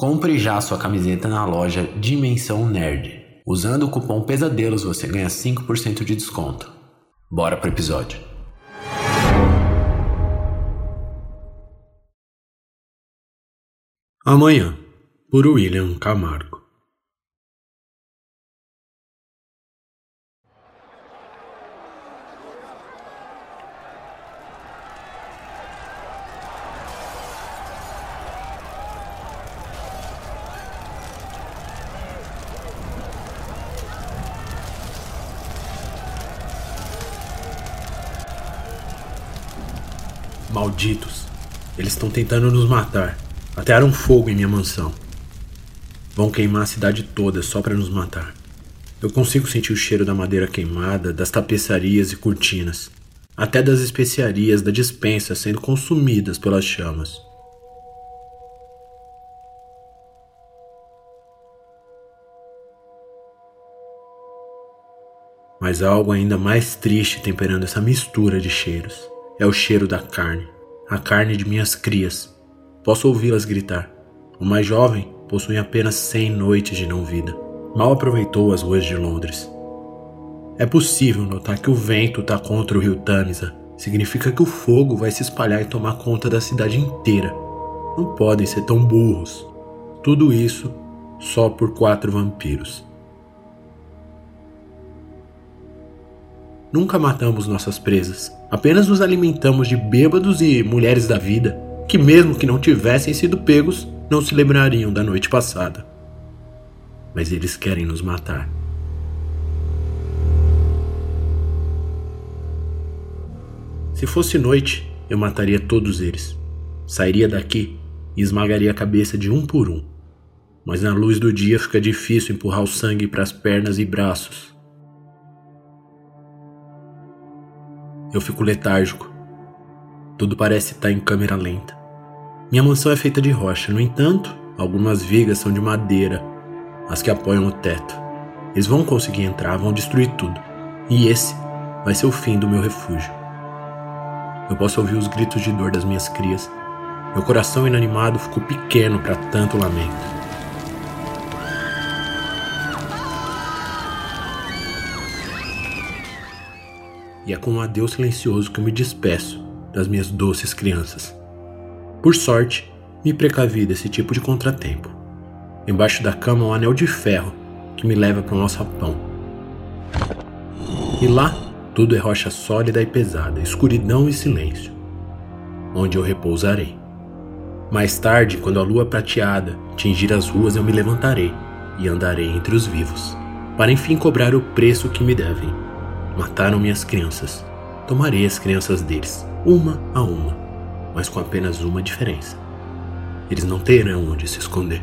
Compre já sua camiseta na loja Dimensão Nerd. Usando o cupom Pesadelos você ganha 5% de desconto. Bora pro episódio. Amanhã, por William Camargo. Malditos. Eles estão tentando nos matar. Atearam fogo em minha mansão. Vão queimar a cidade toda só para nos matar. Eu consigo sentir o cheiro da madeira queimada, das tapeçarias e cortinas, até das especiarias da dispensa sendo consumidas pelas chamas. Mas há algo ainda mais triste temperando essa mistura de cheiros é o cheiro da carne, a carne de minhas crias. Posso ouvi-las gritar. O mais jovem possui apenas cem noites de não-vida. Mal aproveitou as ruas de Londres. É possível notar que o vento está contra o rio Tamisa. Significa que o fogo vai se espalhar e tomar conta da cidade inteira. Não podem ser tão burros. Tudo isso só por quatro vampiros. Nunca matamos nossas presas, apenas nos alimentamos de bêbados e mulheres da vida, que, mesmo que não tivessem sido pegos, não se lembrariam da noite passada. Mas eles querem nos matar. Se fosse noite, eu mataria todos eles. Sairia daqui e esmagaria a cabeça de um por um. Mas na luz do dia fica difícil empurrar o sangue para as pernas e braços Eu fico letárgico. Tudo parece estar em câmera lenta. Minha mansão é feita de rocha, no entanto, algumas vigas são de madeira, as que apoiam o teto. Eles vão conseguir entrar, vão destruir tudo. E esse vai ser o fim do meu refúgio. Eu posso ouvir os gritos de dor das minhas crias. Meu coração inanimado ficou pequeno para tanto lamento. E é com um adeus silencioso que eu me despeço das minhas doces crianças. Por sorte, me precavi desse tipo de contratempo. Embaixo da cama um anel de ferro que me leva para um alçapão. E lá, tudo é rocha sólida e pesada, escuridão e silêncio, onde eu repousarei. Mais tarde, quando a lua prateada tingir as ruas, eu me levantarei e andarei entre os vivos, para enfim cobrar o preço que me devem Mataram minhas crianças. Tomarei as crianças deles, uma a uma, mas com apenas uma diferença. Eles não terão onde se esconder.